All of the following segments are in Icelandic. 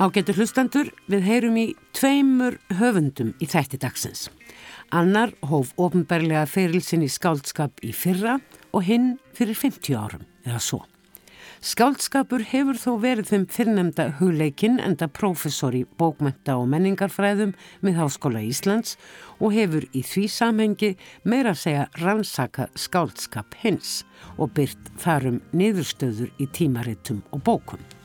Ágetur hlustendur, við heyrum í tveimur höfundum í þætti dagsins. Annar hóf ofnbærlega ferilsinn í skáldskap í fyrra og hinn fyrir 50 árum, eða svo. Skáldskapur hefur þó verið þeim fyrrnemda hugleikinn enda profesor í bókmenta og menningarfræðum með Háskóla Íslands og hefur í því samhengi meira að segja rannsaka skáldskap hins og byrt þarum niðurstöður í tímaritum og bókum.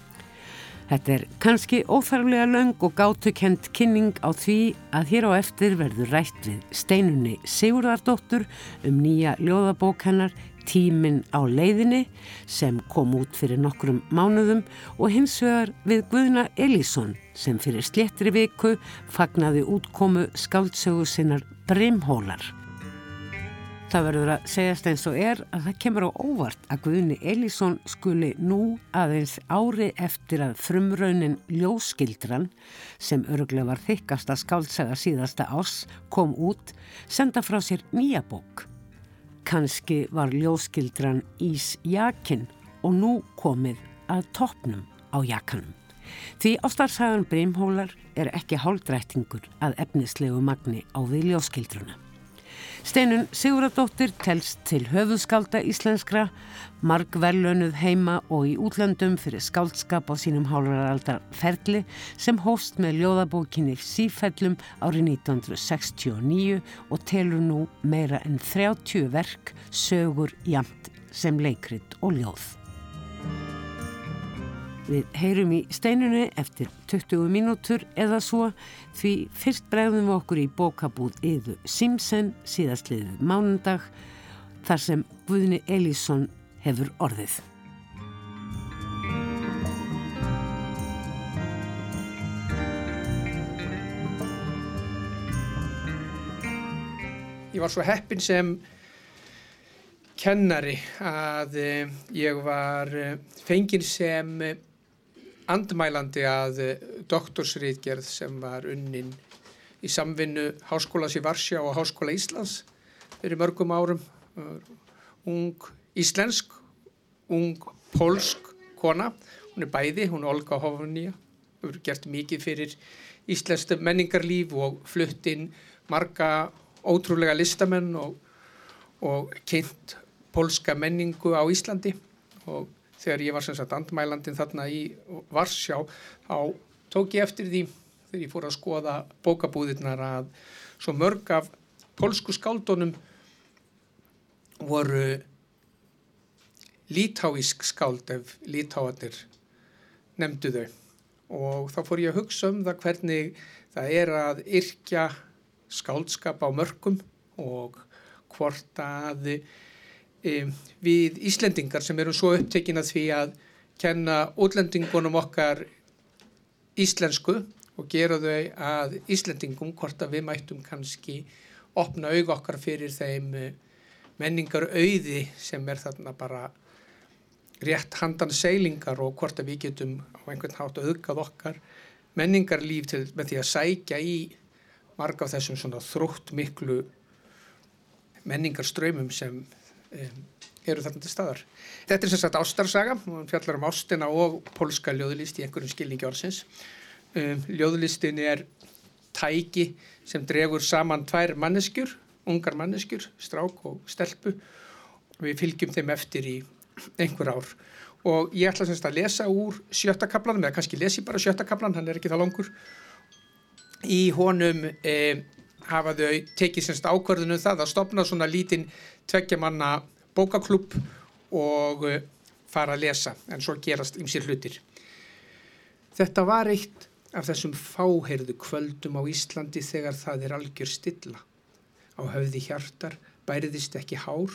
Þetta er kannski óþarflega löng og gátukent kynning á því að hér á eftir verður rætt við steinunni Sigurðardóttur um nýja ljóðabók hennar Tíminn á leiðinni sem kom út fyrir nokkrum mánuðum og hins vegar við Guðna Elísson sem fyrir sléttri viku fagnaði útkomu skáldsögu sinnar Brimhólar. Það verður að segjast eins og er að það kemur á óvart að Guðni Elísson skuli nú aðeins ári eftir að frumraunin Ljóskildran sem öruglega var þykkast að skáltsaga síðasta ás kom út senda frá sér nýja bók. Kanski var Ljóskildran ís jakin og nú komið að toppnum á jakanum. Því ástarsagan Brimhólar er ekki hálfdrættingur að efnislegu magni á við Ljóskildruna. Steinun Siguradóttir telst til höfuðskálda íslenskra, marg verlönuð heima og í útlöndum fyrir skáldskap á sínum hálfaraldar ferli sem hóst með ljóðabókinni Sífellum árið 1969 og telur nú meira en 30 verk sögur jamt sem leikrit og ljóð. Við heyrum í steinunni eftir 20 mínútur eða svo því fyrst bregðum við okkur í bókabúð yðu Simsen síðastliðið mánundag þar sem Guðni Elísson hefur orðið. Ég var svo heppin sem kennari að eh, ég var eh, fengin sem andmælandi að eh, doktorsriðgerð sem var unnin í samvinnu Háskólas í Varsja og Háskóla Íslands fyrir mörgum árum. Ung íslensk ung polsk kona. Hún er bæði, hún er Olga Hofnija hún er gert mikið fyrir íslenskt menningarlíf og flutt inn marga ótrúlega listamenn og, og kynnt polska menningu á Íslandi. Og þegar ég var sem sagt andmælandin þarna í Varsjá þá tók ég eftir því þegar ég fór að skoða bókabúðirnar að svo mörg af polsku skáldunum voru lítáísk skáld ef lítáanir nefndu þau. Og þá fór ég að hugsa um það hvernig það er að yrkja skáldskap á mörgum og hvort að við Íslendingar sem erum svo upptekin að því að kenna útlendingunum okkar íslensku og gera þau að Íslendingum hvort að við mættum kannski opna aug okkar fyrir þeim eh, menningar auði sem er þarna bara rétt handan seilingar og hvort að við getum á einhvern hát auðgað okkar menningarlíf til með því að sækja í marga af þessum svona þrótt miklu menningarströymum sem um, eru þarna til staðar. Þetta er sem sagt ástarsaga, hún fjallar um ástina og polska ljóðlist í einhverjum skilningi orðsins. Um, ljóðlistin er tæki sem dregur saman tvær manneskjur, ungar manneskjur, strák og stelpu. Við fylgjum þeim eftir í einhver ár og ég ætla semst að lesa úr sjötta kaplanum, eða kannski lesi bara sjötta kaplan, hann er ekki það langur. Í honum eh, hafa þau tekið semst ákvörðunum það að stopna svona lítinn tveggja manna bókaklub og eh, fara að lesa en svo gerast ymsir hlutir. Þetta var eitt af þessum fáheirðu kvöldum á Íslandi þegar það er algjör stilla. Á höfði hjartar bæriðist ekki hár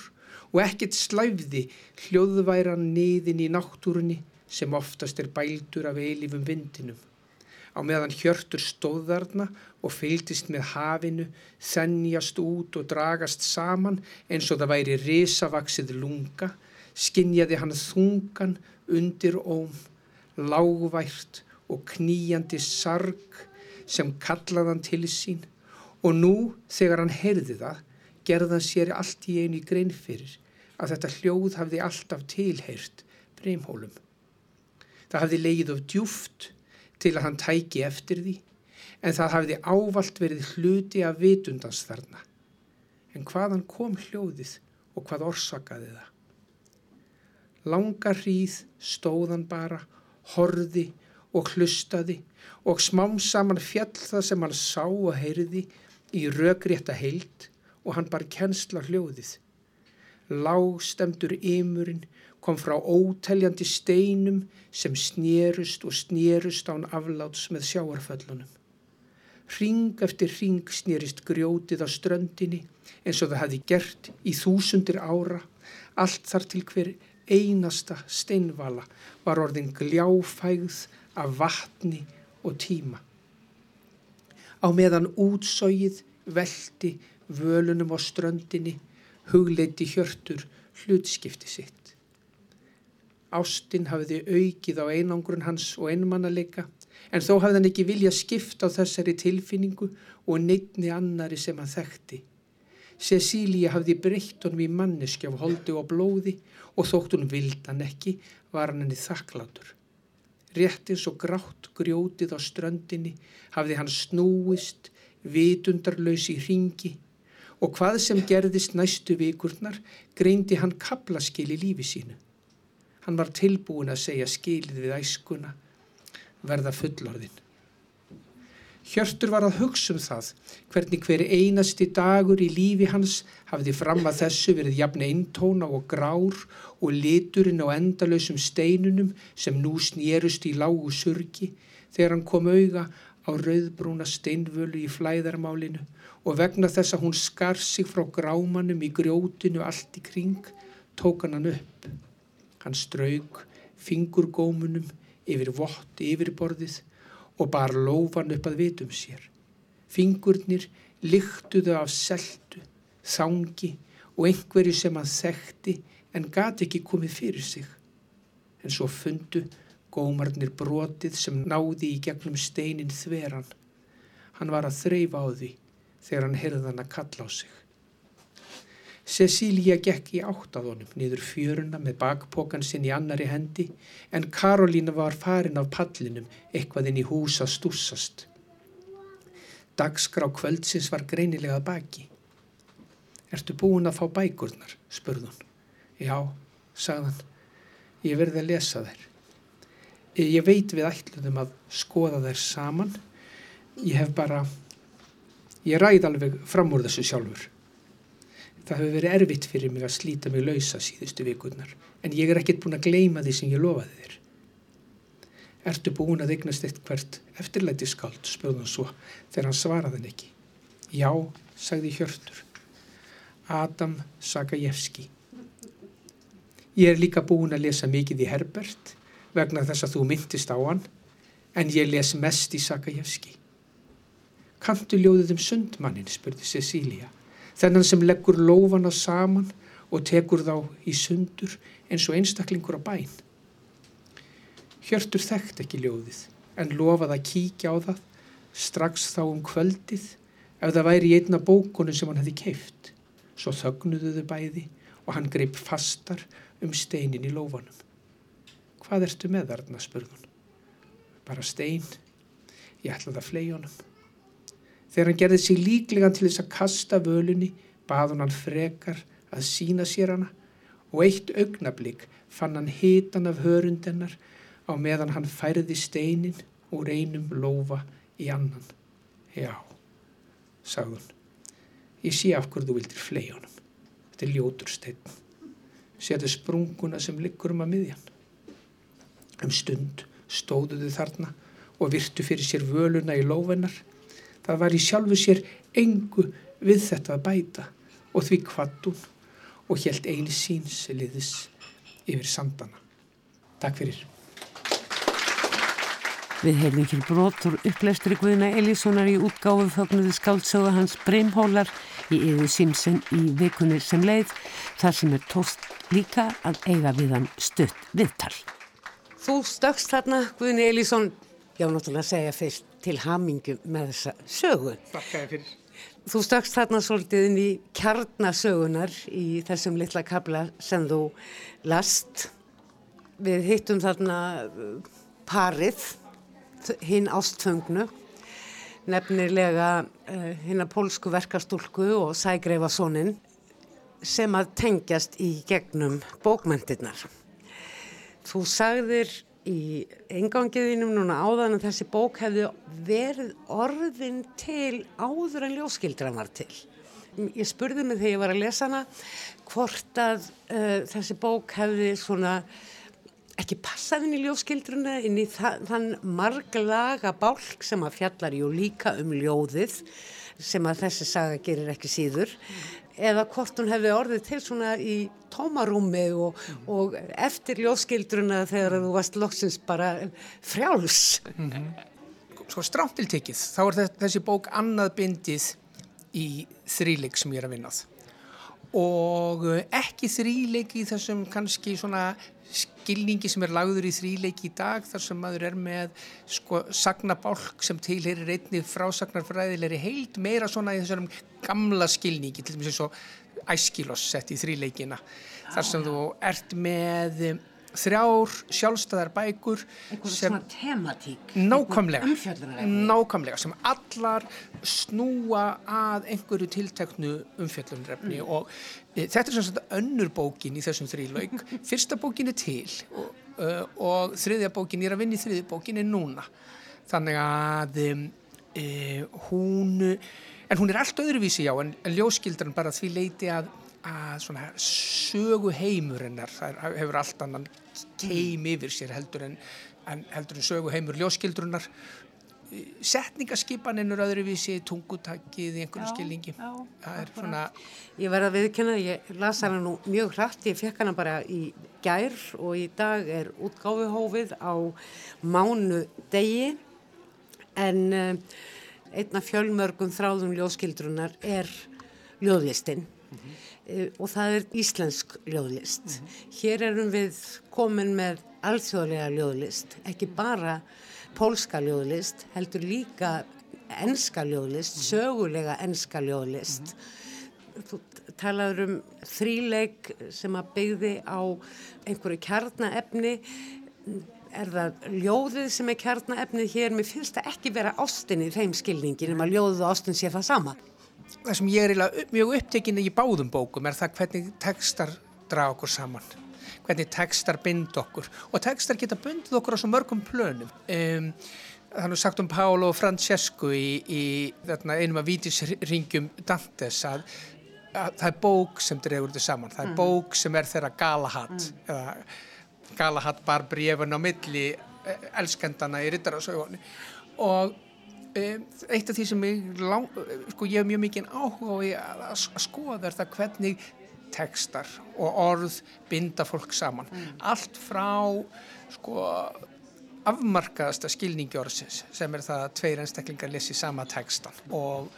og ekkert slæfði hljóðværan niðin í náttúrunni sem oftast er bældur af eilífum vindinum á meðan hjörtur stóðarna og fylgdist með hafinu, þennjast út og dragast saman eins og það væri risavaksið lunga, skinjaði hann þungan undir óm, lágvært og kníjandi sarg sem kallaðan til sín og nú þegar hann heyrði það gerðan sér allt í einu grein fyrir að þetta hljóð hafði alltaf tilheyrt breymhólum. Það hafði leið of djúft til að hann tæki eftir því en það hafði ávalt verið hluti af vitundans þarna. En hvaðan kom hljóðið og hvað orsakaði það? Langa hríð stóðan bara, horði og hlustaði og smám saman fjall það sem hann sá og heyrði í rökrétta heilt og hann bar kennsla hljóðið. Lágstemdur ymurinn kom frá óteljandi steinum sem snérust og snérust án afláts með sjáarföllunum. Ring eftir ring snérist grjótið á ströndinni eins og það hefði gert í þúsundir ára, allt þar til hver einasta steinvala var orðin gljáfægð af vatni og tíma. Á meðan útsóið veldi völunum á ströndinni hugleiti hjörtur hlutskipti sitt. Ástinn hafiði aukið á einangrun hans og einmannalega en þó hafði hann ekki vilja skipta á þessari tilfinningu og neittni annari sem hann þekkti. Cecília hafði breytt honum í manneski af holdi og blóði og þótt hún vildan ekki var hann henni þakklátur. Rétt eins og grátt grjótið á ströndinni hafði hann snúist, vitundarlaus í ringi og hvað sem gerðist næstu vikurnar greindi hann kaplaskil í lífi sínu. Hann var tilbúin að segja skilið við æskuna, verða fullorðin. Hjörtur var að hugsa um það hvernig hver einasti dagur í lífi hans hafði fram að þessu verið jafn eintóna og grár og liturinn á endalösum steinunum sem nú snýrust í lágu surgi þegar hann kom auga á rauðbrúna steinvölu í flæðarmálinu og vegna þess að hún skar sig frá grámanum í grjótinu allt í kring tók hann upp. Hann strauk fingurgómunum yfir vott yfirborðið og bar lófan upp að vitum sér. Fingurnir lyktuðu af seltu, þangi og einhverju sem hann þekkti en gati ekki komið fyrir sig. En svo fundu gómarnir brotið sem náði í gegnum steinin þveran. Hann var að þreyfa á því þegar hann heyrðan að kalla á sig. Cecilia gekk í áttaðunum niður fjöruna með bakpokan sinn í annari hendi en Karolína var farin af pallinum eitthvað inn í hús að stúsast. Dagskrá kvöldsins var greinilega baki. Ertu búin að fá bækurnar? spurðun. Já, sagðan. Ég verði að lesa þær. Ég veit við ætluðum að skoða þær saman. Ég hef bara... Ég ræð alveg fram úr þessu sjálfur. Það hefur verið erfitt fyrir mig að slíta mig lausa síðustu vikurnar en ég er ekkert búin að gleima því sem ég lofaði þér. Ertu búin að eignast eitt hvert eftirlæti skáld, spöðum svo, þegar hann svaraði henn ekki. Já, sagði Hjörtur. Adam Sagajevski. Ég er líka búin að lesa mikið í Herbert vegna þess að þú myndist á hann en ég les mest í Sagajevski. Kantu ljóðið um sundmannin, spurði Cecilia þennan sem leggur lófana saman og tekur þá í sundur eins og einstaklingur á bæn. Hjörtur þekkt ekki ljóðið en lofaði að kíkja á það strax þá um kvöldið ef það væri í einna bókunum sem hann hefði keift. Svo þögnuðu þau bæði og hann greip fastar um steinin í lófanum. Hvað ertu með þarna, spurðun? Bara stein. Ég ætlaði að flei honum. Þegar hann gerði sig líklega til þess að kasta völunni, bað hann frekar að sína sér hana og eitt augnablík fann hann hitan af hörundennar á meðan hann færði steinin úr einum lofa í annan. Já, sagðun, ég sé af hverðu þú vildir flei honum. Þetta er ljótur stein. Sétu sprunguna sem liggur um að miðjan. Um stund stóðuðu þarna og virtu fyrir sér völuna í lófennar það var í sjálfu sér engu við þetta að bæta og því kvattun og helt eini síns liðis yfir sandana. Takk fyrir. Við heilum hér brotur uppleistri Guðina Elíssonar í útgáfu fögnuði skáldsögu hans Breimhólar í yfir símsen í vikunni sem leið þar sem er tóst líka að eiga við hann stutt viðtal. Þú stökst þarna Guðina Elísson, já náttúrulega segja fyrst til hamingu með þessa sögu. Þakka þér fyrir. Þú stakst þarna svolítið inn í kjarnasögunar í þessum litla kabla sem þú last. Við hittum þarna uh, parið hinn ástföngnu nefnilega uh, hinn að pólsku verkastúlku og sægreifasónin sem að tengjast í gegnum bókmyndirnar. Þú sagðir í engangiðinum núna áðan að þessi bók hefði verið orðin til áður en ljóskildran var til. Ég spurði mig þegar ég var að lesa hana hvort að uh, þessi bók hefði svona ekki passað inn í ljóskildruna, inn í þann marglaga bálk sem að fjallar jú líka um ljóðið sem að þessi saga gerir ekki síður eða hvort hún hefði orðið til svona í tómarúmi og, mm. og eftir ljóskildruna þegar þú varst loksins bara frjáls. Mm -hmm. Sko stráttiltekið, þá er þessi bók annað bindið í þríleik sem ég er að vinnað og ekki þríleik í þessum kannski svona skilningi sem er lagður í þríleiki í dag þar sem maður er með sko sagnabálk sem tilherir einni frásagnarfræðilegri heild meira svona í þessum gamla skilningi til dæmis eins og æskiloss sett í þríleikina. Þar sem þú ert með þrjár sjálfstæðar bækur einhverjum svona tematík nákvæmlega, nákvæmlega sem allar snúa að einhverju tilteknu umfjöllunrefni mm. og e, þetta er svona önnur bókin í þessum þrýlaug fyrsta bókin er til og, uh, og þriðja bókin, ég er að vinna í þriðja bókin er núna. Þannig að e, hún en hún er allt öðruvísi já en, en ljóskildran bara því leiti að að svona sögu heimurinnar það hefur allt annan keim yfir sér heldur en, en heldur en sögu heimur ljóskildrunar setningaskipaninn öðruvísi tungutakið í einhverju skilningi. já, það er svona ég verði að viðkynna, ég las hana nú mjög hrætt ég fekk hana bara í gær og í dag er útgáfuhófið á mánu degi en uh, einna fjölmörgum þráðum ljóskildrunar er ljóðlistinn mm -hmm. Eh, og það er íslensk ljóðlist. Mm -hmm. Hér erum við komin með alþjóðlega ljóðlist, ekki bara pólska ljóðlist, heldur líka enska ljóðlist, mm -hmm. sögulega enska ljóðlist. Mm -hmm. Þú talaður um þríleik sem að byggði á einhverju kjarnaefni, er það ljóðið sem er kjarnaefnið hér, mér finnst það ekki vera ástin í þeim skilningin, en að ljóðið og ástin sé það sama það sem ég er mjög upptekinni í báðum bókum er það hvernig tekstar draga okkur saman hvernig tekstar bind okkur og tekstar geta bundið okkur á svo mörgum plönum um, þannig að sagt um Pálo og Francesco í, í þarna, einum af vítisringjum Dantes að, að það er bók sem dregur þetta saman það er mm. bók sem er þeirra Galahad mm. eða Galahad bar brefun á milli eh, elskendana í Rittarásauðunni og eitt af því sem ég, lang, sko, ég hef mjög mikið áhuga á að, að skoða er það hvernig tekstar og orð binda fólk saman mm. allt frá sko afmarkaðasta skilningi orðsins sem er það að tveir einstaklingar lesi sama tekstan og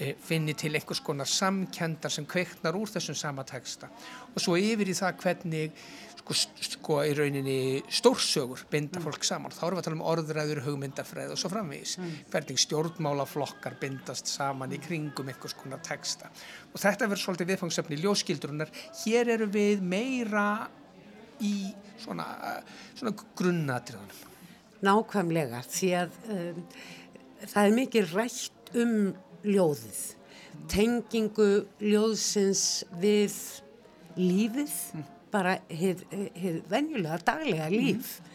e, finni til einhvers konar samkendar sem kveiknar úr þessum sama teksta og svo yfir í það hvernig sko, sko í rauninni stórsögur binda fólk saman. Þá erum við að tala um orðræður, hugmyndafræð og svo framvegis. Mm. Hvernig stjórnmálaflokkar bindast saman í kringum einhvers konar texta. Og þetta verður svolítið viðfangsefni ljóskildurunar. Hér eru við meira í svona, svona grunnatriðanum. Nákvæmlega, því að um, það er mikið rætt um ljóðið. Tengingu ljóðsins við lífið. Mm bara hefur venjulega daglega líf mm.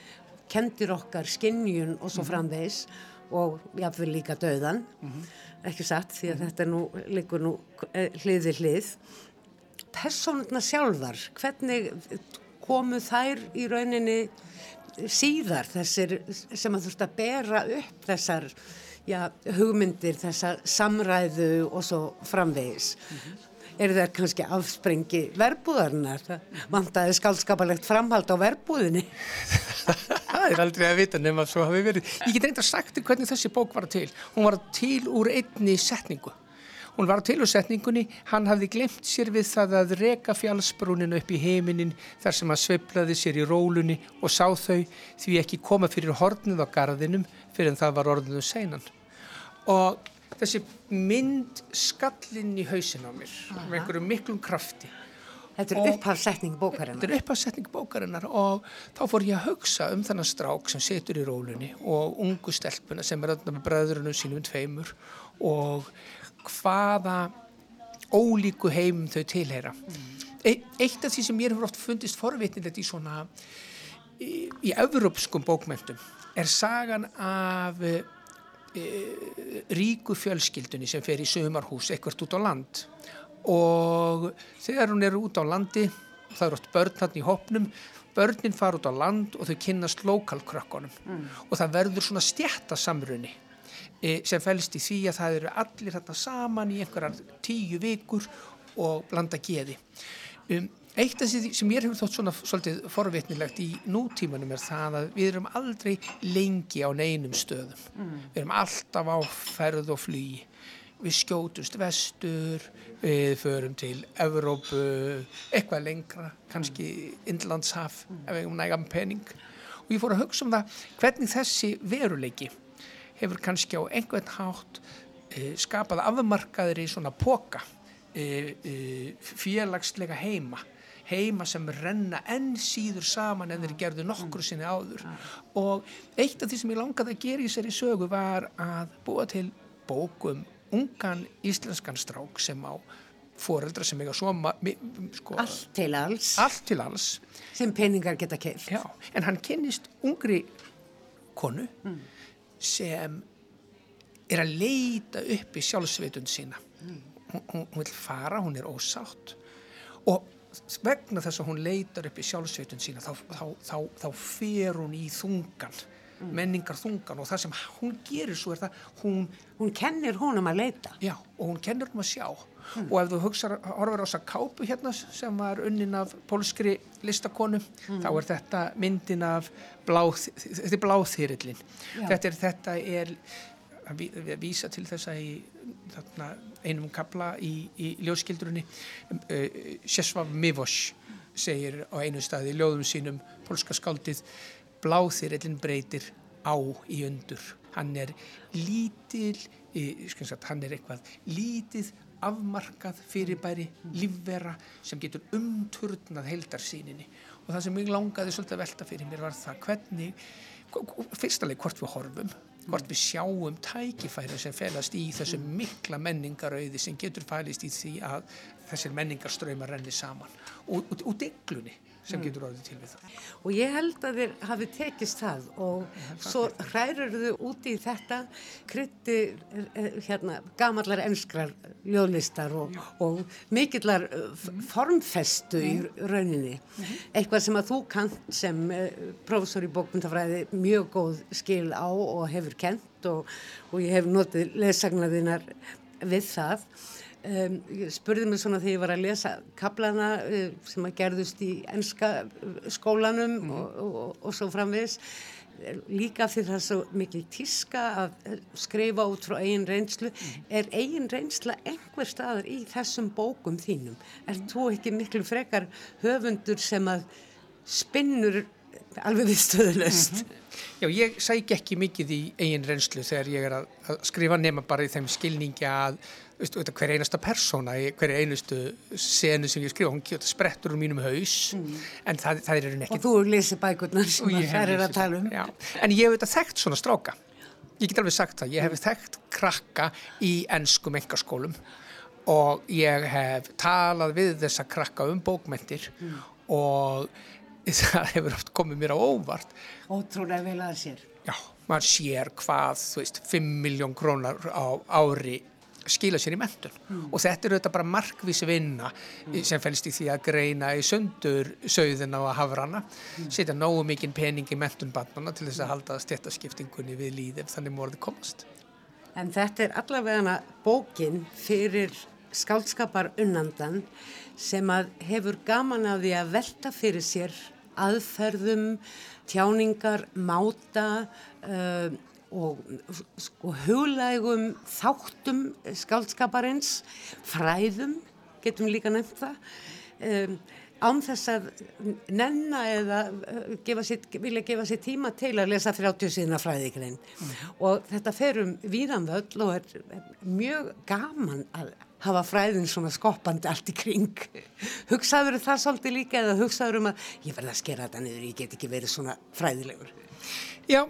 kendir okkar skinnjun og svo mhm. framvegs og jáfnveg líka döðan mm -hmm. ekki satt því að mm -hmm. þetta nú líkur nú eh, hliði hlið personuna sjálfar hvernig komu þær í rauninni síðar þessir sem að þurft að bera upp þessar já, hugmyndir, þessar samræðu og svo framvegis -hmm eru það kannski afsprengi verbúðarnar vantaði skaldskapalegt framhald á verbúðinni. Það er aldrei að vita nema svo hafi verið. Ég get reynda sagt um hvernig þessi bók var til. Hún var til úr einni setningu. Hún var til úr setningunni. Hann hafði glemt sér við það að reka fjallsbrúninu upp í heiminin þar sem hann sveiplaði sér í rólunni og sá þau því ekki koma fyrir hornið á garðinum fyrir en það var orðinu seinan. Og þessi mynd skallinn í hausin á mér Aha. með einhverju miklum krafti Þetta er upphafsetning bókarinnar. Þetta er upphafsetning bókarinnar og þá fór ég að hugsa um þennan strák sem setur í rólunni og ungu stelpuna sem er með bræðurinn sínum tveimur og hvaða ólíku heimum þau tilheyra. Mm. E eitt af því sem mér hefur oft fundist forvitnilegt í svona í, í evropskum bókmyndum er sagan af ríku fjölskyldunni sem fer í sömarhús ekkert út á land. Og þegar hún er út á landi það eru oft börn hann í hopnum börnin fara út á land og þau kynnast lokalkrökkunum mm. og það verður svona stjætta samrunni e, sem fælst í því að það eru allir þarna saman í einhverjar tíu vikur og blanda geði. Um, eitt af því sem ég hefur þótt svona svolítið forvitnilegt í nútímanum er það að við erum aldrei lengi á neinum stöðum mm. við erum alltaf á ferð og flugi við skjótust vestur, við förum til Evrópu, eitthvað lengra, kannski Indlandshaf, mm. ef við hefum nægam penning. Og ég fór að hugsa um það hvernig þessi veruleiki hefur kannski á einhvern hátt e, skapað afmarkaður í svona poka e, e, félagslega heima heima sem renna enn síður saman en þeir gerðu nokkru sinni áður. Og eitt af því sem ég langaði að gera í sér í sögu var að búa til bókum ungan íslenskan strák sem á foreldra sem eiga svo sko, allt til alls. Allt til alls. Sem peningar geta keilt en hann kynist ungri konu mm. sem er að leita upp í sjálfsveitund sína. Mm. hún, hún, hún vil fara, hún er ósátt. Og vegna þess að hún leitar upp í sjálfsveitund sína þá, þá, þá, þá fer hún í þungan mm. menningar þungan og það sem hún gerir svo er það hún hún kennir honum að leita já og hún kennir honum að sjá mm. og ef þú hugsaður, horfur á þessa kápu hérna sem var unnin af pólskri listakonu, mm. þá er þetta myndin af bláð, þetta er bláþýrillin þetta er, þetta er að vísa til þessa í þarna, einum kabla í, í ljóskildrunni eh, Sjessvav Mivos segir á einu staði í ljóðum sínum pólska skáldið bláþýrillin breytir á í undur. Hann er lítil sagt, hann er eitthvað lítið afmarkað fyrirbæri lífvera sem getur umturnað heldarsýninni og það sem ég langaði svolítið að velta fyrir mér var það hvernig fyrstuleg hvort við horfum hvort við sjáum tækifæri sem felast í þessu mikla menningarauði sem getur fælist í því að þessir menningarströymar renni saman. Og, og, og deglunni sem getur orðið til við það. Og ég held að þér hafi tekist það og svo hræður þau úti í þetta krytti eh, hérna gamallar enskrar ljóðlistar og, og mikillar mm. formfestu mm. í rauninni. -hmm. Eitthvað sem að þú kant sem eh, professor í bókmyndafræði mjög góð skil á og hefur kent og, og ég hef notið leðsagnaðinar við það Um, ég spurði mig svona þegar ég var að lesa kaplana uh, sem að gerðust í ennska skólanum mm. og, og, og svo framvis líka fyrir það svo mikil tíska að skrifa út frá eigin reynslu mm. er eigin reynsla einhver staðar í þessum bókum þínum er mm. þú ekki miklu frekar höfundur sem að spinnur alveg við stöðulegst -hmm. Já, ég sæk ekki mikið í eigin reynslu þegar ég er að, að skrifa nema bara í þeim skilningi að veist, hver einasta persóna hver einustu senu sem ég skrifa, hún sprettur úr mínum haus mm. en það, það er ekki og þú lesi bækurnar sem það er að tala um já. en ég hef þetta þekkt svona stráka ég get alveg sagt það, ég hef þekkt krakka í ennskum engaskólum og ég hef talað við þessa krakka um bókmentir mm. og það hefur oft komið mér á óvart Ótrúlega vel að sér Já, maður sér hvað, þú veist, 5 miljón krónar á ári skila sér í mentun mm. og þetta er auðvitað bara markvísi vinna mm. sem fælst í því að greina í söndur sögðina og hafrana mm. setja nógu mikinn pening í mentun bandana til þess að halda stéttaskiptingunni við líðið þannig morði komast En þetta er allavega bókin fyrir skálskapar unnandan sem að hefur gaman að því að velta fyrir sér aðferðum, tjáningar, máta uh, og sko, huglægum þáttum skáldskaparins, fræðum, getum líka nefnt það, um, án þess að nenna eða uh, gefa sér, vilja gefa sér tíma til að lesa 30 síðan fræðikrein mm. og þetta ferum víðanvöld og er mjög gaman að hafa fræðin svona skoppandi allt í kring. Hugsaður það svolítið líka eða hugsaður um að ég verði að skera þetta niður, ég get ekki verið svona fræðilegur. Já,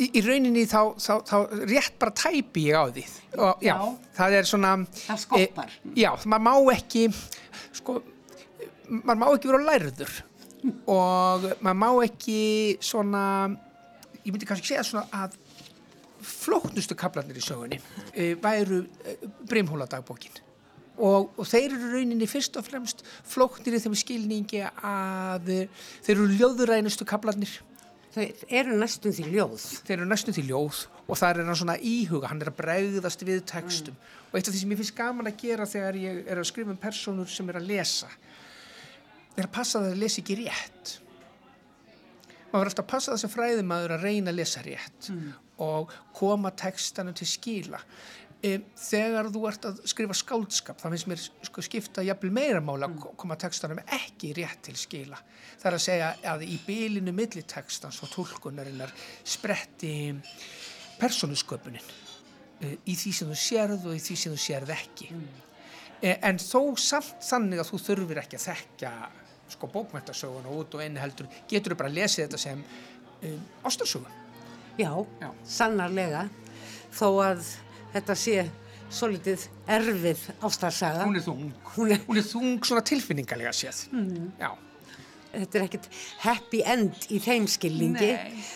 í, í rauninni þá, þá, þá rétt bara tæpi ég á því. Og, já, já, það er svona... Það skoppar. E, já, maður má ekki, sko, maður má ekki vera lærður og maður má ekki svona, ég myndi kannski segja svona að flóknustu kaplarnir í sögunni e, væru e, Brimhóladagbókin og, og þeir eru rauninni fyrst og fremst flóknir í þeim skilningi að þeir eru ljóðurænustu kaplarnir Þeir eru næstum því ljóð. Þeir eru næstum því ljóð og það er hann svona íhuga, hann er að bregðast við textum. Mm. og eitt af því sem ég finnst gaman að gera þegar ég er að skrifa um personur sem er að lesa er að passa það að lesa ekki rétt. Maður verður alltaf að passa það sem fræðimaður að reyna að lesa rétt mm. og koma textanum til skíla e, þegar þú ert að skrifa skáldskap þá finnst mér sko, skipta jafnvel meira mála að mm. koma textanum ekki rétt til skíla það er að segja að í bylinu millitekstans og tólkunarinnar spretti personusköpunin e, í því sem þú sérð og í því sem þú sérð ekki. Mm. e, en þó samt þannig að þú þurfir ekki að þekka sko bókmæntasögun og út og einu heldur getur þú bara að lesa þetta sem ástarsögun Já, Já, sannarlega. Þó að þetta sé svo litið erfið ástarsaga. Hún er þung, hún er, hún er þung svona tilfinningalega séð. Mm. Já. Þetta er ekkert happy end í þeim skilningi. Nei,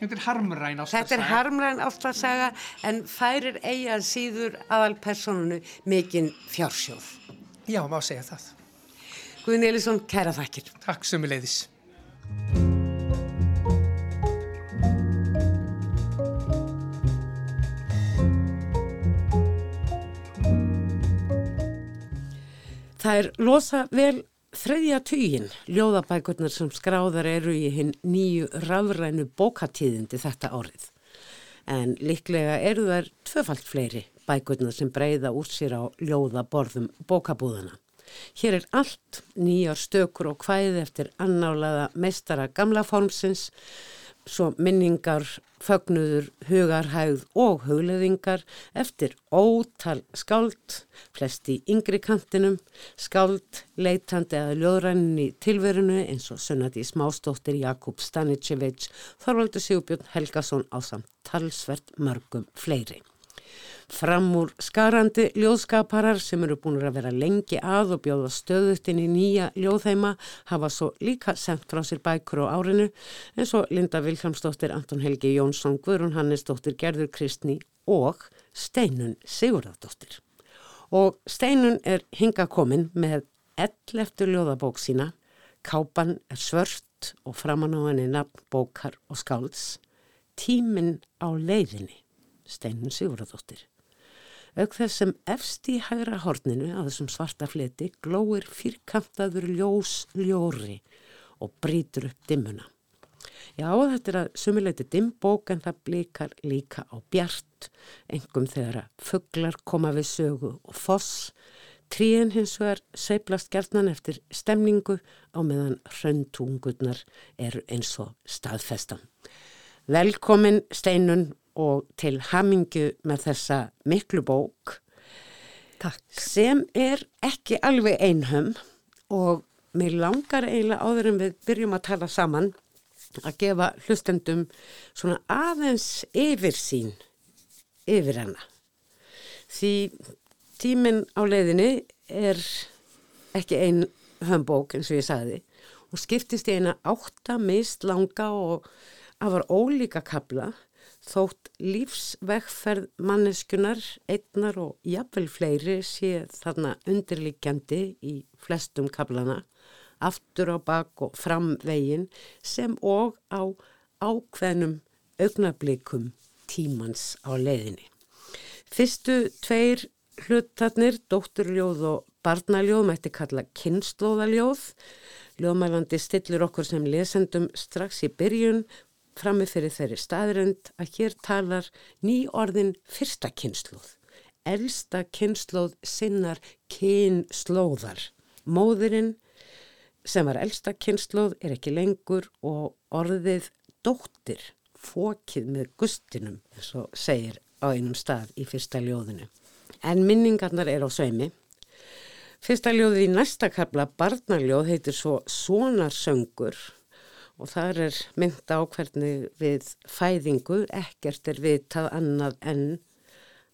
þetta er harmræn ástarsaga. Þetta er harmræn ástarsaga en færir eigað síður aðalpersonunu mikinn fjársjóð. Já, má segja það. Guðin Elisson, kæra þakkir. Takk sömuleiðis. Það er losa vel þriðja týjin ljóðabækurnar sem skráðar eru í hinn nýju rafrænu bókatíðindi þetta árið. En líklega eru þær tvöfalt fleiri bækurnar sem breyða úr sér á ljóðaborðum bókabúðana. Hér er allt nýjar stökur og hvæði eftir annálaða meistara gamla formsins svo minningar, fögnuður, hugarhægð og hugleðingar eftir ótal skáld, flest í yngri kantinum, skáld leitandi að ljóðræninni tilverinu eins og sunnati smástóttir Jakub Stanicevic, Þorvaldur Sigurbjörn Helgason á samt talsvert mörgum fleiri framúr skarandi ljóðskaparar sem eru búin að vera lengi að og bjóða stöðut inn í nýja ljóðheima hafa svo líka sendt frá sér bækur á árinu eins og Linda Vilhelmsdóttir, Anton Helgi Jónsson, Guðrún Hannesdóttir, Gerður Kristni og Steinun Sigurðardóttir. Og Steinun er hinga komin með ell eftir ljóðabók sína, kápan er svört og framann á henni nafn bókar og skálds, tíminn á leiðinni, Steinun Sigurðardóttir auk þess sem efst í hægra horninu að þessum svarta fleti glóir fyrkantaður ljós ljóri og brítur upp dimmuna. Já, þetta er að sumileiti dimmbók en það blíkar líka á bjart, engum þegar að fugglar koma við sögu og foss, tríin hins vegar seiplast gerðnan eftir stemningu á meðan hröntungurnar eru eins og staðfestan. Velkomin Steinun og til hamingu með þessa miklu bók. Takk. sem er ekki alveg einhum og mér langar eiginlega áður en við byrjum að tala saman að gefa hlustendum svona aðeins yfir sín yfir hana. Því tíminn á leiðinni er ekki ein hömbók eins og ég sagði og skiptist í eina átta mist langa og afar ólíka kabla þótt lífsvegferð manneskunar, einnar og jafnvel fleiri sé þarna undirlikjandi í flestum kablana, aftur á bak og fram veginn sem og á ákveðnum augnablikum tímans á leiðinni. Fyrstu tveir hlutarnir, dótturljóð og barnaljóð, mætti kalla kynnslóðaljóð. Ljóðmælandi stillur okkur sem lesendum strax í byrjun frammi fyrir þeirri staðrönd að hér talar ný orðin fyrsta kynnslóð. Elsta kynnslóð sinnar kynnslóðar. Móðurinn sem var elsta kynnslóð er ekki lengur og orðið dóttir fókið með gustinum, eins og segir á einum stað í fyrsta ljóðinu. En minningarnar er á sveimi Fyrsta ljóði í næsta kapla, barnaljóð, heitir svo Sonarsöngur og þar er mynd á hvernig við fæðingu ekkert er vitað annað en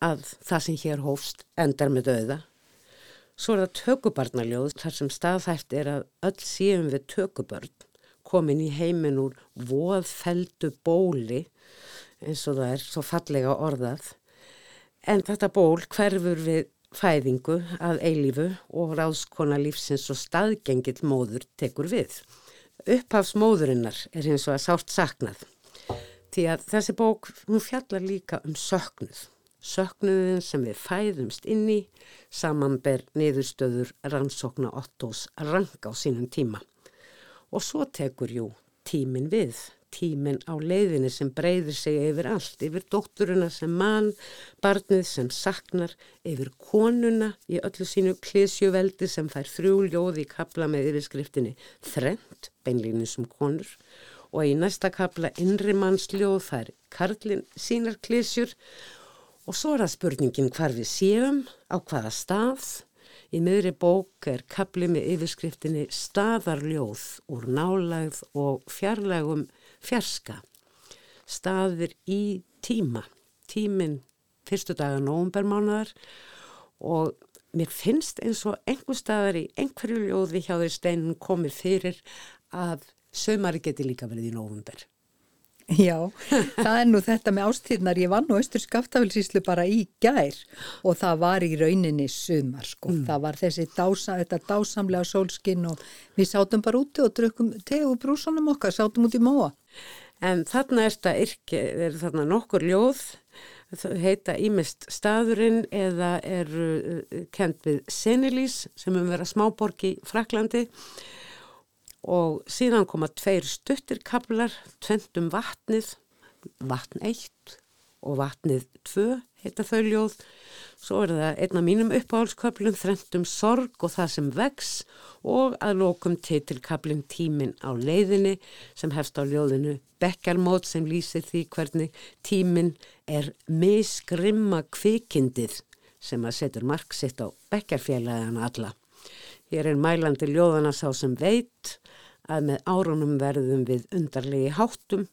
að það sem hér hófst endar með döða. Svo er það tökubarnaljóð þar sem staðhæft er að öll síðan við tökubörn komin í heiminn úr voðfeldu bóli eins og það er svo fallega orðað. En þetta ból hverfur við fæðingu að eilífu og ráðskona lífsins og staðgengill móður tekur við. Upphafsmóðurinnar er eins og að sátt saknað. Því að þessi bók, hún fjallar líka um söknuð. Söknuðin sem við fæðumst inn í samanber niðurstöður rannsókna Ottos ranga á sínum tíma. Og svo tekur jú tímin við tíminn á leiðinni sem breyðir sig yfir allt, yfir dótturuna sem mann, barnið sem saknar, yfir konuna í öllu sínu klísjuveldi sem fær þrjúljóð í kapla með yfirskriftinni þrent, beinlínu sem konur. Og í næsta kapla innri mannsljóð fær Karlin sínar klísjur og svo er það spurningin hvar við séum, á hvaða stað. Í miðri bók er kapli með yfirskriftinni staðarljóð úr nálægð og fjarlægum fjarska. Staðir í tíma, tíminn fyrstu daga nógumbermánaðar og mér finnst eins og einhver staðar í einhverju ljóði hjá þeir steinin komið fyrir að sömari geti líka verið í nógumber. Já, það er nú þetta með ástíðnar, ég vann á Östur Skaftafélsíslu bara í gær og það var í rauninni sumar sko, mm. það var þessi dása, dásamlega sólskinn og við sátum bara úti og drukum tegu brúsunum okkar, sátum út í móa. En þarna er þetta yrki, er þarna nokkur ljóð, heita ímest staðurinn eða er uh, kent við Senilís sem um vera smáborg í Fraklandi og og síðan koma tveir stuttirkablar, tvendum vatnið, vatn 1 og vatnið 2 heita þau ljóð. Svo er það einna mínum uppáhaldsköplum þrendum sorg og það sem vex og að lókum titilkaplin tímin á leiðinni sem hefst á ljóðinu Bekkarmót sem lýsir því hvernig tímin er misgrimma kvikindið sem að setur mark sitt á Bekkarfélagana alla. Hér er mælandi ljóðana sá sem veit að með árunum verðum við undarlegi háttum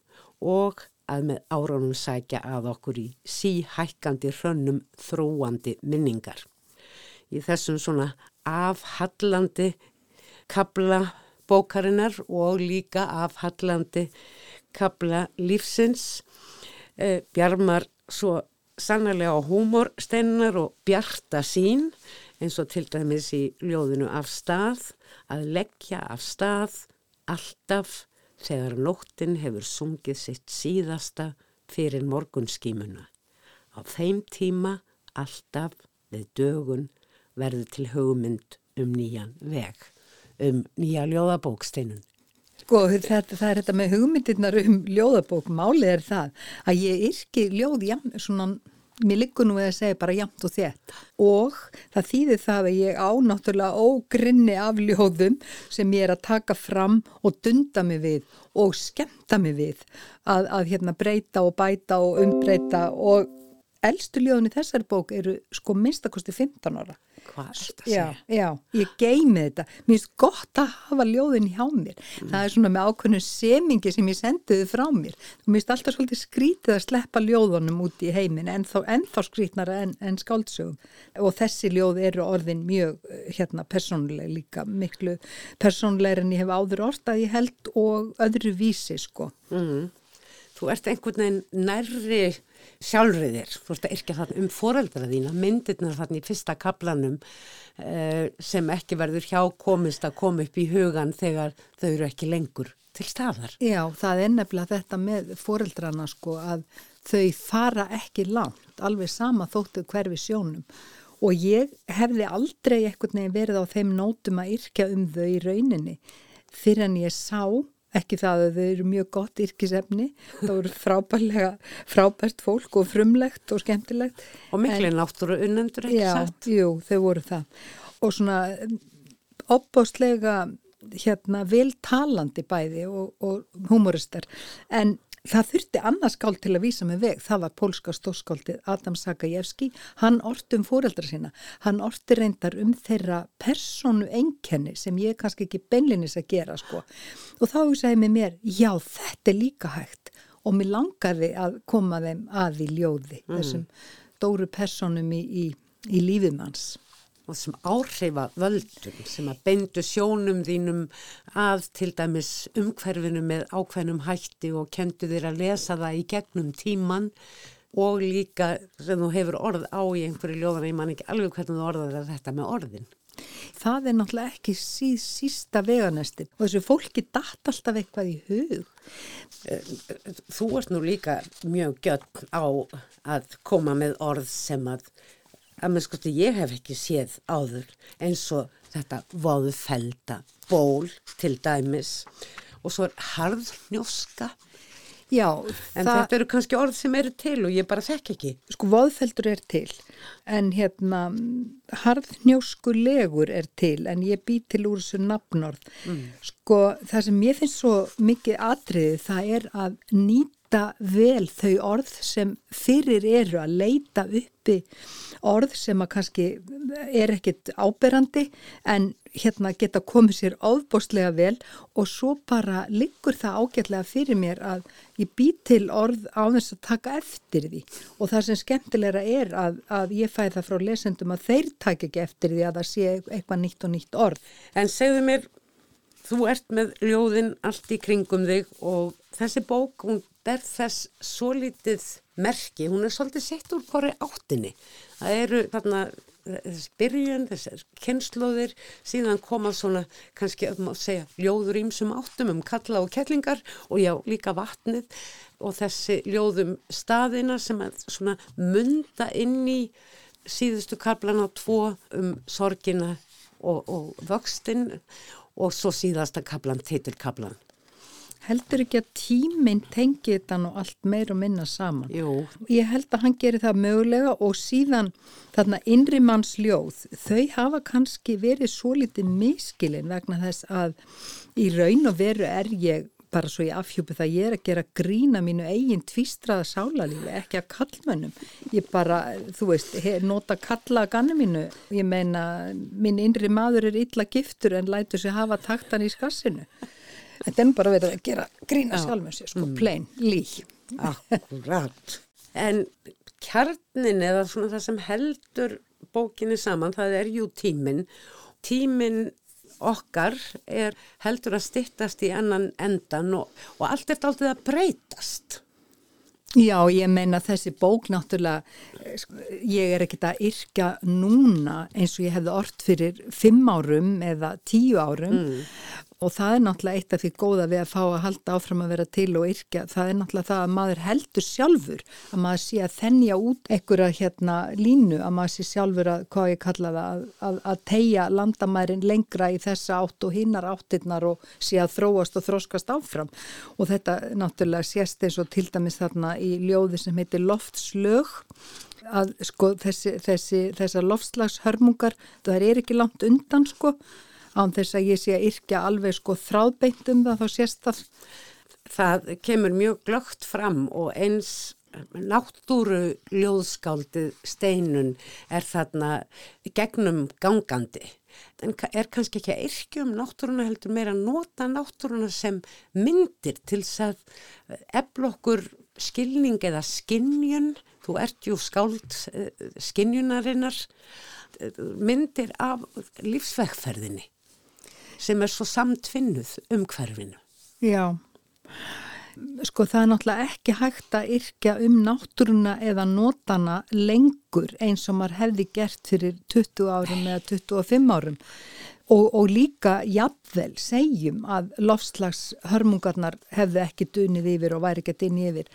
og að með árunum sækja að okkur í síhækkandi hrönnum þróandi minningar. Í þessum svona afhallandi kabla bókarinnar og líka afhallandi kabla lífsins eh, bjarmar svo sannarlega á húmorsteinar og bjarta sín eins og til dæmis í ljóðinu af stað, að leggja af stað alltaf þegar nóttin hefur sungið sitt síðasta fyrir morgunskímuna. Á þeim tíma alltaf við dögun verður til hugmynd um nýjan veg, um nýja ljóðabóksteinun. Sko þetta, það er þetta með hugmyndirnar um ljóðabók, málið er það að ég yrki ljóð, já, svona mér liggur nú við að segja bara jamt og þett og það þýðir það að ég ánáttúrulega ógrinni af ljóðum sem ég er að taka fram og dunda mig við og skemta mig við að, að hérna breyta og bæta og umbreyta. Og eldstu ljóðin í þessari bók eru sko minnstakosti 15 ára Hvað er þetta að segja? Já, já, ég geimi þetta. Mér finnst gott að hafa ljóðin hjá mér. Mm. Það er svona með ákveðnu semingi sem ég sendiði frá mér. Mér finnst alltaf svolítið skrítið að sleppa ljóðunum út í heimin, ennþá, ennþá skrítnara en, en skáldsögum. Og þessi ljóð eru orðin mjög hérna, persónuleg líka, miklu persónulegur en ég hef áður orðað ég held og öðru vísi sko. Mm. Þú ert einhvern veginn nærri sjálfrið þér, þú ert að yrkja þarna um foreldra þína, myndirnar þarna í fyrsta kaplanum uh, sem ekki verður hjá komist að koma upp í hugan þegar þau eru ekki lengur til staðar. Já, það er nefnilega þetta með foreldrana sko að þau fara ekki langt, alveg sama þóttu hverfi sjónum og ég hefði aldrei ekkert nefn verið á þeim nótum að yrkja um þau í rauninni fyrir en ég sá ekki það að þau eru mjög gott yrkisefni, það voru frábærlega frábært fólk og frumlegt og skemmtilegt. Og miklu náttúru unnendur ekki satt? Jú, þau voru það og svona opbástlega hérna veltalandi bæði og, og humoristar en það þurfti annars skáld til að vísa með veg, það var pólska stórskáldið Adam Sakajevski, hann orti um fóreldra sína, hann orti reyndar um þeirra personu enkenni sem ég kannski ekki beinlinis að gera sko. Og þá hugsaði með mér, já þetta er líka hægt. Og mér langaði að koma þeim að í ljóði, mm. þessum stóru personum í, í, í lífimanns og þessum áhrifa völdum sem að beindu sjónum þínum að til dæmis umhverfinu með ákveðnum hætti og kentu þér að lesa það í gegnum tíman og líka sem þú hefur orð á í einhverju ljóðan ég man ekki alveg hvernig þú orðaði þetta með orðin. Það er náttúrulega ekki síð, sísta veganesti og þessu fólki dætt alltaf eitthvað í hug. Þú ert nú líka mjög gött á að koma með orð sem að að með sko ég hef ekki séð áður eins og þetta voðfelda ból til dæmis og svo er harðnjóska Já, en það... þetta eru kannski orð sem eru til og ég bara þekk ekki. Sko voðfeldur er til en hérna harðnjóskulegur er til en ég bý til úr þessu nafnorð. Mm. Sko það sem ég finnst svo mikið atriði það er að nýta vel þau orð sem fyrir eru að leita uppi orð sem að kannski er ekkit áberandi en hérna geta komið sér áðbóstlega vel og svo bara liggur það ágætlega fyrir mér að ég bý til orð á þess að taka eftir því og það sem skemmtilegra er að, að ég fæ það frá lesendum að þeir taka ekki eftir því að það sé eitthvað nýtt og nýtt orð. En segðu mér, þú ert með ljóðin allt í kringum þig og þessi bók, hún ber þess svo lítið merki, hún er svolítið sett úr hverju áttinni. Það eru þarna þess byrjun, þessar kynnslóðir, síðan koma svona kannski um að segja ljóður ímsum áttum um kalla og kettlingar og já líka vatnið og þessi ljóðum staðina sem að svona munda inn í síðustu kablan á tvo um sorgina og, og vöxtin og svo síðasta kablan, titilkablan heldur ekki að tíminn tengi þetta nú allt meir og minna saman. Jú. Ég held að hann gerir það mögulega og síðan þarna innrimannsljóð, þau hafa kannski verið svo litið miskilinn vegna þess að í raun og veru er ég bara svo ég afhjúpi það ég er að gera grína mínu eigin tvístraða sálalífi, ekki að kallmönnum. Ég bara, þú veist, nota kalla að ganni mínu. Ég meina, minn innri maður er illa giftur en lætur sér hafa taktan í skassinu. Þetta er bara verið að gera grína sér, sko, mm. plain, lí. Akkurat. En kjarnin eða svona það sem heldur bókinni saman, það er jú tíminn. Tíminn okkar er heldur að stittast í annan endan og, og allt er alltaf að breytast. Já, ég meina þessi bók náttúrulega, ég er ekkert að yrkja núna eins og ég hefði orð fyrir fimm árum eða tíu árum mm og það er náttúrulega eitt af því góða við að fá að halda áfram að vera til og yrkja. Það er náttúrulega það að maður heldur sjálfur að maður sé að þennja út einhverja hérna línu að maður sé sjálfur að hvað ég kalla það að, að, að tegja landamærin lengra í þessa átt og hinnar áttirnar og sé að þróast og þróskast áfram. Og þetta náttúrulega sést eins og til dæmis þarna í ljóði sem heitir Loftslög að sko þessi, þessi, þessar loftslagshörmungar það er ekki langt undan sko án þess að ég sé að yrkja alveg sko þráðbeint um það þá sést það. Það kemur mjög glögt fram og eins náttúru ljóðskáldið steinun er þarna gegnum gangandi. En er kannski ekki að yrkja um náttúruna heldur meira að nota náttúruna sem myndir til þess að eflokkur skilning eða skinnjun, þú ert jú skáld eh, skinnjunarinnar, myndir af lífsvegferðinni sem er svo samtfinnuð um hverfinu. Já, sko það er náttúrulega ekki hægt að yrkja um náttúruna eða nótana lengur eins og maður hefði gert fyrir 20 árum eða 25 árum og, og líka jafnvel segjum að lofslagshörmungarnar hefði ekki dunið yfir og væri ekki dunið yfir.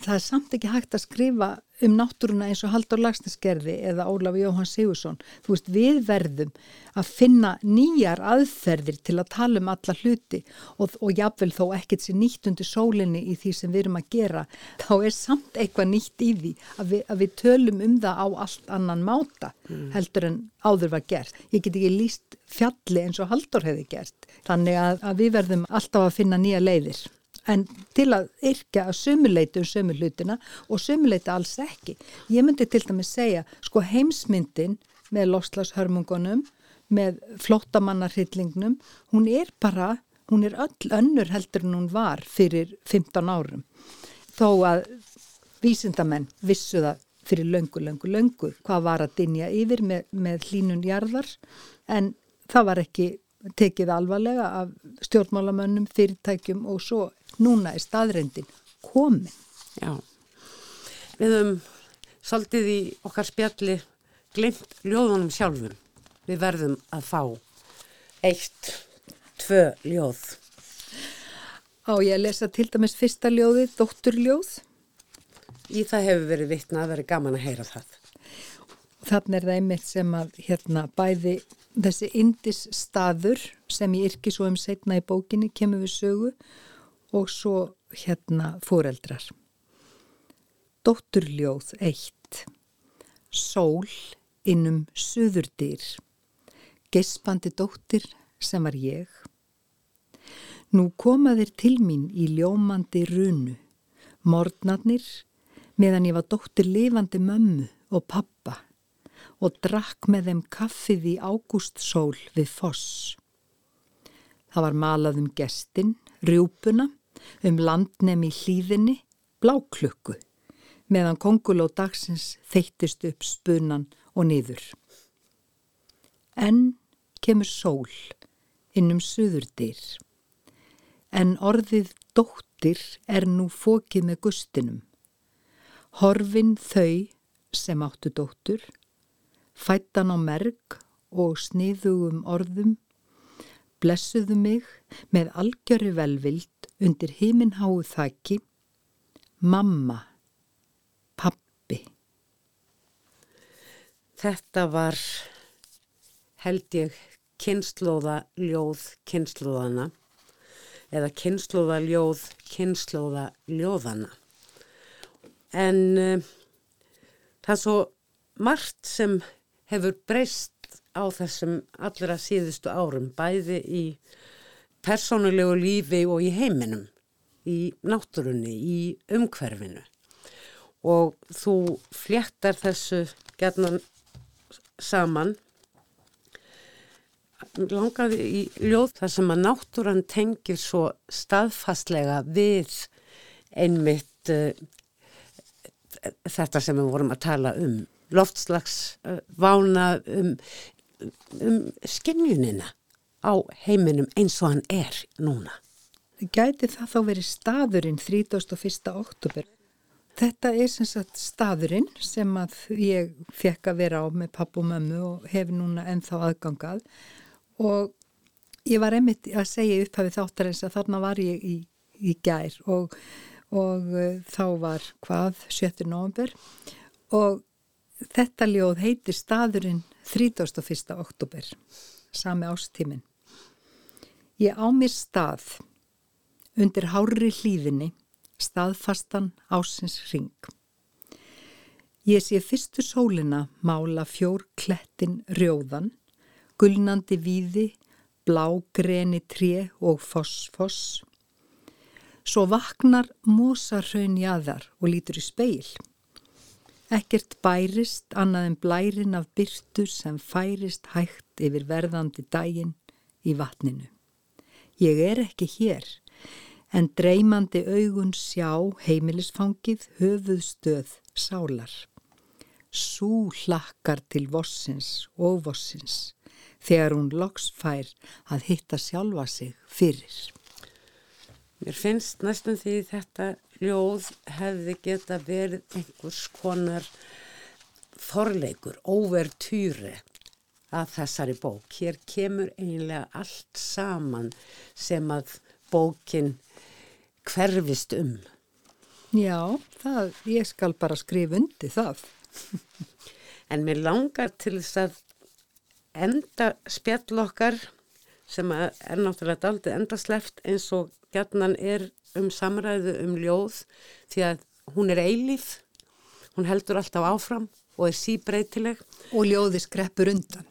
Það er samt ekki hægt að skrifa um náttúruna eins og Haldur Lagsnesgerði eða Ólaf Jóhann Sigursson. Þú veist, við verðum að finna nýjar aðferðir til að tala um alla hluti og, og jáfnvel þó ekkert sér nýtt undir sólinni í því sem við erum að gera. Þá er samt eitthvað nýtt í því að við, að við tölum um það á allt annan máta mm. heldur en áður var gert. Ég get ekki líst fjalli eins og Haldur hefði gert. Þannig að, að við verðum alltaf að finna nýja leiðir. En til að yrkja að sömuleita um sömu hlutina og sömuleita alls ekki. Ég myndi til dæmis segja, sko heimsmyndin með lofslagshörmungunum, með flottamannarhyllingnum, hún er bara, hún er öll önnur heldur en hún var fyrir 15 árum. Þó að vísindamenn vissu það fyrir löngu, löngu, löngu hvað var að dinja yfir með, með hlínun jarðar en það var ekki tekið alvarlega af stjórnmálamönnum, fyrirtækjum og svo núna er staðrendin komin. Já, við höfum svolítið í okkar spjalli glimt ljóðunum sjálfum. Við verðum að fá eitt, tvö ljóð. Á ég að lesa til dæmis fyrsta ljóðið, Dótturljóð. Í það hefur verið vittna að verið gaman að heyra það. Þannig er það einmitt sem að hérna bæði þessi indis staður sem ég yrki svo um setna í bókinni kemur við sögu og svo hérna fóreldrar. Dótturljóð 1. Sól innum suðurdýr. Gespandi dóttir sem var ég. Nú komaðir til mín í ljómandi runu. Mordnarnir meðan ég var dóttir lifandi mömmu og pappa og drakk með þeim kaffið í ágústsól við foss. Það var malað um gestin, rjúpuna, um landnemi hlýðinni, bláklukku, meðan kongul og dagsins þeittist upp spunan og niður. En kemur sól innum suðurdyr, en orðið dóttir er nú fókið með gustinum. Horfin þau sem áttu dóttur, fættan á merk og sniðugum orðum, blessuðu mig með algjöri velvild undir heiminháu þakki, mamma, pappi. Þetta var, held ég, kynnslóða ljóð kynnslóðana eða kynnslóða ljóð kynnslóða ljóðana. En uh, það er svo margt sem hefur breyst á þessum allra síðustu árum, bæði í persónulegu lífi og í heiminum, í náttúrunni, í umhverfinu. Og þú fléttar þessu gerðnan saman, langaði í ljóð þar sem að náttúran tengir svo staðfastlega við einmitt uh, þetta sem við vorum að tala um loftslags uh, vána um, um skinnjunina á heiminum eins og hann er núna. Gæti það þá verið staðurinn 31. oktober? Þetta er sem sagt staðurinn sem að ég fekk að vera á með papp og mömmu og hef núna ennþá aðgangað og ég var einmitt að segja upp hafið þáttar eins að þarna var ég í, í gær og, og uh, þá var hvað 7. november og Þetta ljóð heitir staðurinn 31. oktober, sami ástímin. Ég á mér stað undir hári hlýðinni, staðfastan ásins ring. Ég sé fyrstu sólina mála fjór klettin rjóðan, gulnandi víði, blá greni tré og foss-foss. Svo vaknar mosa raun jáðar og lítur í speil. Ekkert bærist annað en blærin af byrtu sem færist hægt yfir verðandi dægin í vatninu. Ég er ekki hér, en dreymandi augun sjá heimilisfangið höfuð stöð sálar. Sú hlakkar til vossins og vossins þegar hún loks fær að hitta sjálfa sig fyrir. Mér finnst næstum því þetta ljóð hefði geta verið einhvers konar forleikur, overtýri að þessari bók. Hér kemur eiginlega allt saman sem að bókin hverfist um. Já, það, ég skal bara skrifa undi það. en mér langar til þess að enda spjall okkar sem er náttúrulega aldrei enda sleft eins og gætnan er um samræðu um ljóð því að hún er eilíf, hún heldur alltaf áfram og er síbreytileg. Og ljóði skreppur undan.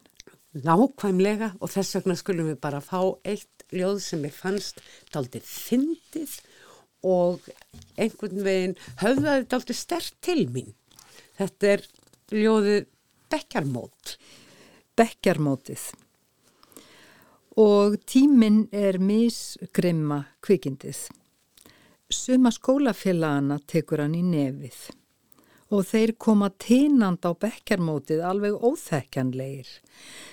Nákvæmlega og þess vegna skulum við bara fá eitt ljóð sem ég fannst daldið fyndið og einhvern veginn höfðaði alltaf stert til mín. Þetta er ljóðið Bekkjarmót. Bekkjarmótið. Og tíminn er misgrimma kvikindið. Suma skólafélagana tekur hann í nefið og þeir koma tínand á bekkjarmótið alveg óþekkanleir.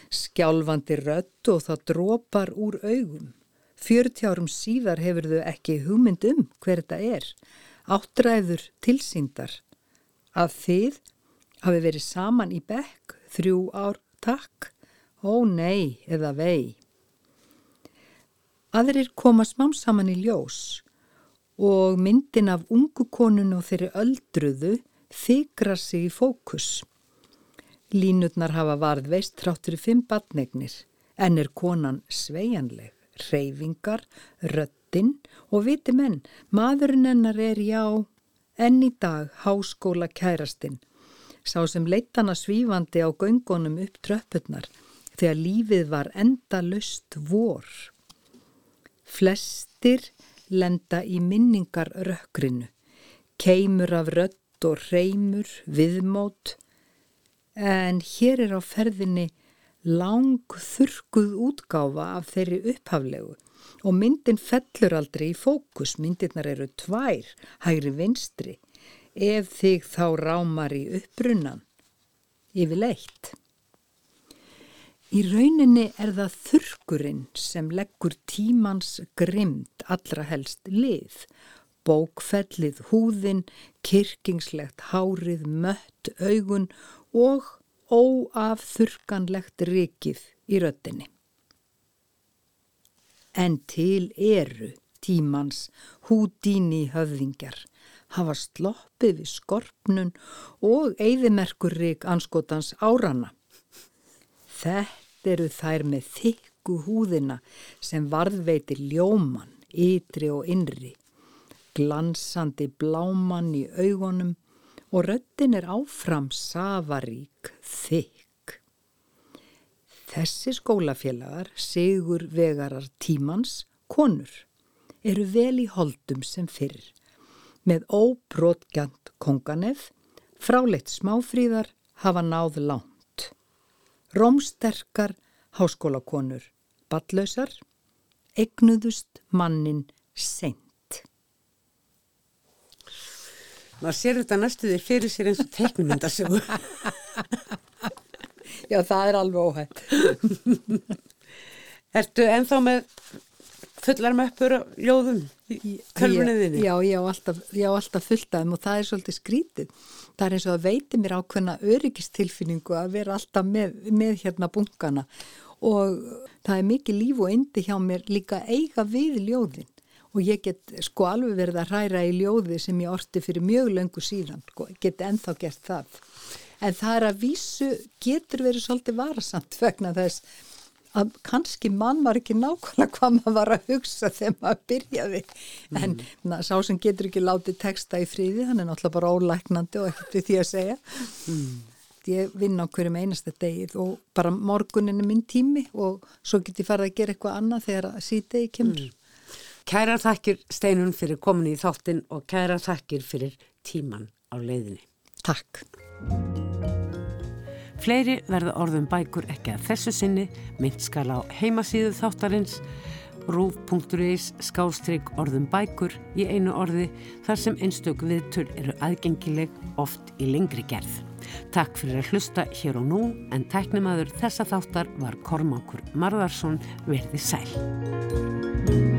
Skjálfandi rött og það drópar úr augum. Fjörti árum síðar hefur þau ekki hugmynd um hver þetta er. Áttræður tilsýndar að þið hafi verið saman í bekk þrjú ár takk, ó nei eða vei. Aðrir koma smám saman í ljós og myndin af ungu konun og þeirri öldruðu þykra sig í fókus. Línutnar hafa varð veist tráttur í fimm batnegnir en er konan sveianleg, reyfingar, röttin og viti menn, maðurinn hennar er já, enn í dag háskóla kærastinn, sá sem leittana svífandi á göngunum upp tröppurnar þegar lífið var enda löst vor. Flestir lenda í minningar rökkrinu, keimur af rött og reymur, viðmót, en hér er á ferðinni lang þurkuð útgáfa af þeirri upphaflegu. Og myndin fellur aldrei í fókus, myndirnar eru tvær, hægri vinstri, ef þig þá rámar í uppbrunnan, yfirleitt. Í rauninni er það þurkurinn sem leggur tímans grimd allra helst lið bókfellið húðin, kirkingslegt hárið, mött augun og óafþurkanlegt rikið í röttinni. En til eru tímans húdíni höfðingjar hafa sloppið við skorpnun og eigðimerkur rík anskotans árana. Þetta eru þær með þykku húðina sem varðveitir ljóman, ytri og innri glansandi blámann í augunum og röttin er áfram safarík þykk. Þessi skólafélagar, sigur vegarar tímans, konur, eru vel í holdum sem fyrr, með óbrótgjant konganef, fráleitt smáfríðar hafa náð lánt. Rómsterkar háskólakonur, ballausar, egnuðust mannin seint. maður sér þetta næstuði fyrir sér eins og teiknumyndasögu Já, það er alveg óhætt. Ertu enþá með fullar möppur og ljóðum í tölvunniðinni? Já, ég á alltaf, alltaf fullt af þeim og það er svolítið skrítið það er eins og að veiti mér ákveðna öryggistilfinningu að vera alltaf með, með hérna bunkana og það er mikið líf og indi hjá mér líka eiga við ljóðin og ég get sko alveg verið að hræra í ljóði sem ég orti fyrir mjög löngu síðan, sko, get ennþá gert það. En það er að vísu getur verið svolítið varasamt vegna þess að kannski mann var ekki nákvæmlega hvað maður var að hugsa þegar maður byrjaði. Mm. En na, sá sem getur ekki látið texta í fríði, hann er náttúrulega bara ólæknandi og ekkert við því að segja. Mm. Ég vinn á hverjum einasta degið og bara morgunin er minn tími og svo get ég farið að gera eitthvað annað þegar síðdegi kemur. Mm. Kæra þakkir Steinun fyrir komin í þáttin og kæra þakkir fyrir tíman á leiðinni. Takk. Fleiri verða orðum bækur ekki að þessu sinni, mynd skal á heimasíðu þáttarins, rúf.is skástrygg orðum bækur í einu orði þar sem einstök viðtöl eru aðgengileg oft í lengri gerð. Takk fyrir að hlusta hér og nú en tæknimaður þessa þáttar var Kormákur Marðarsson verði sæl.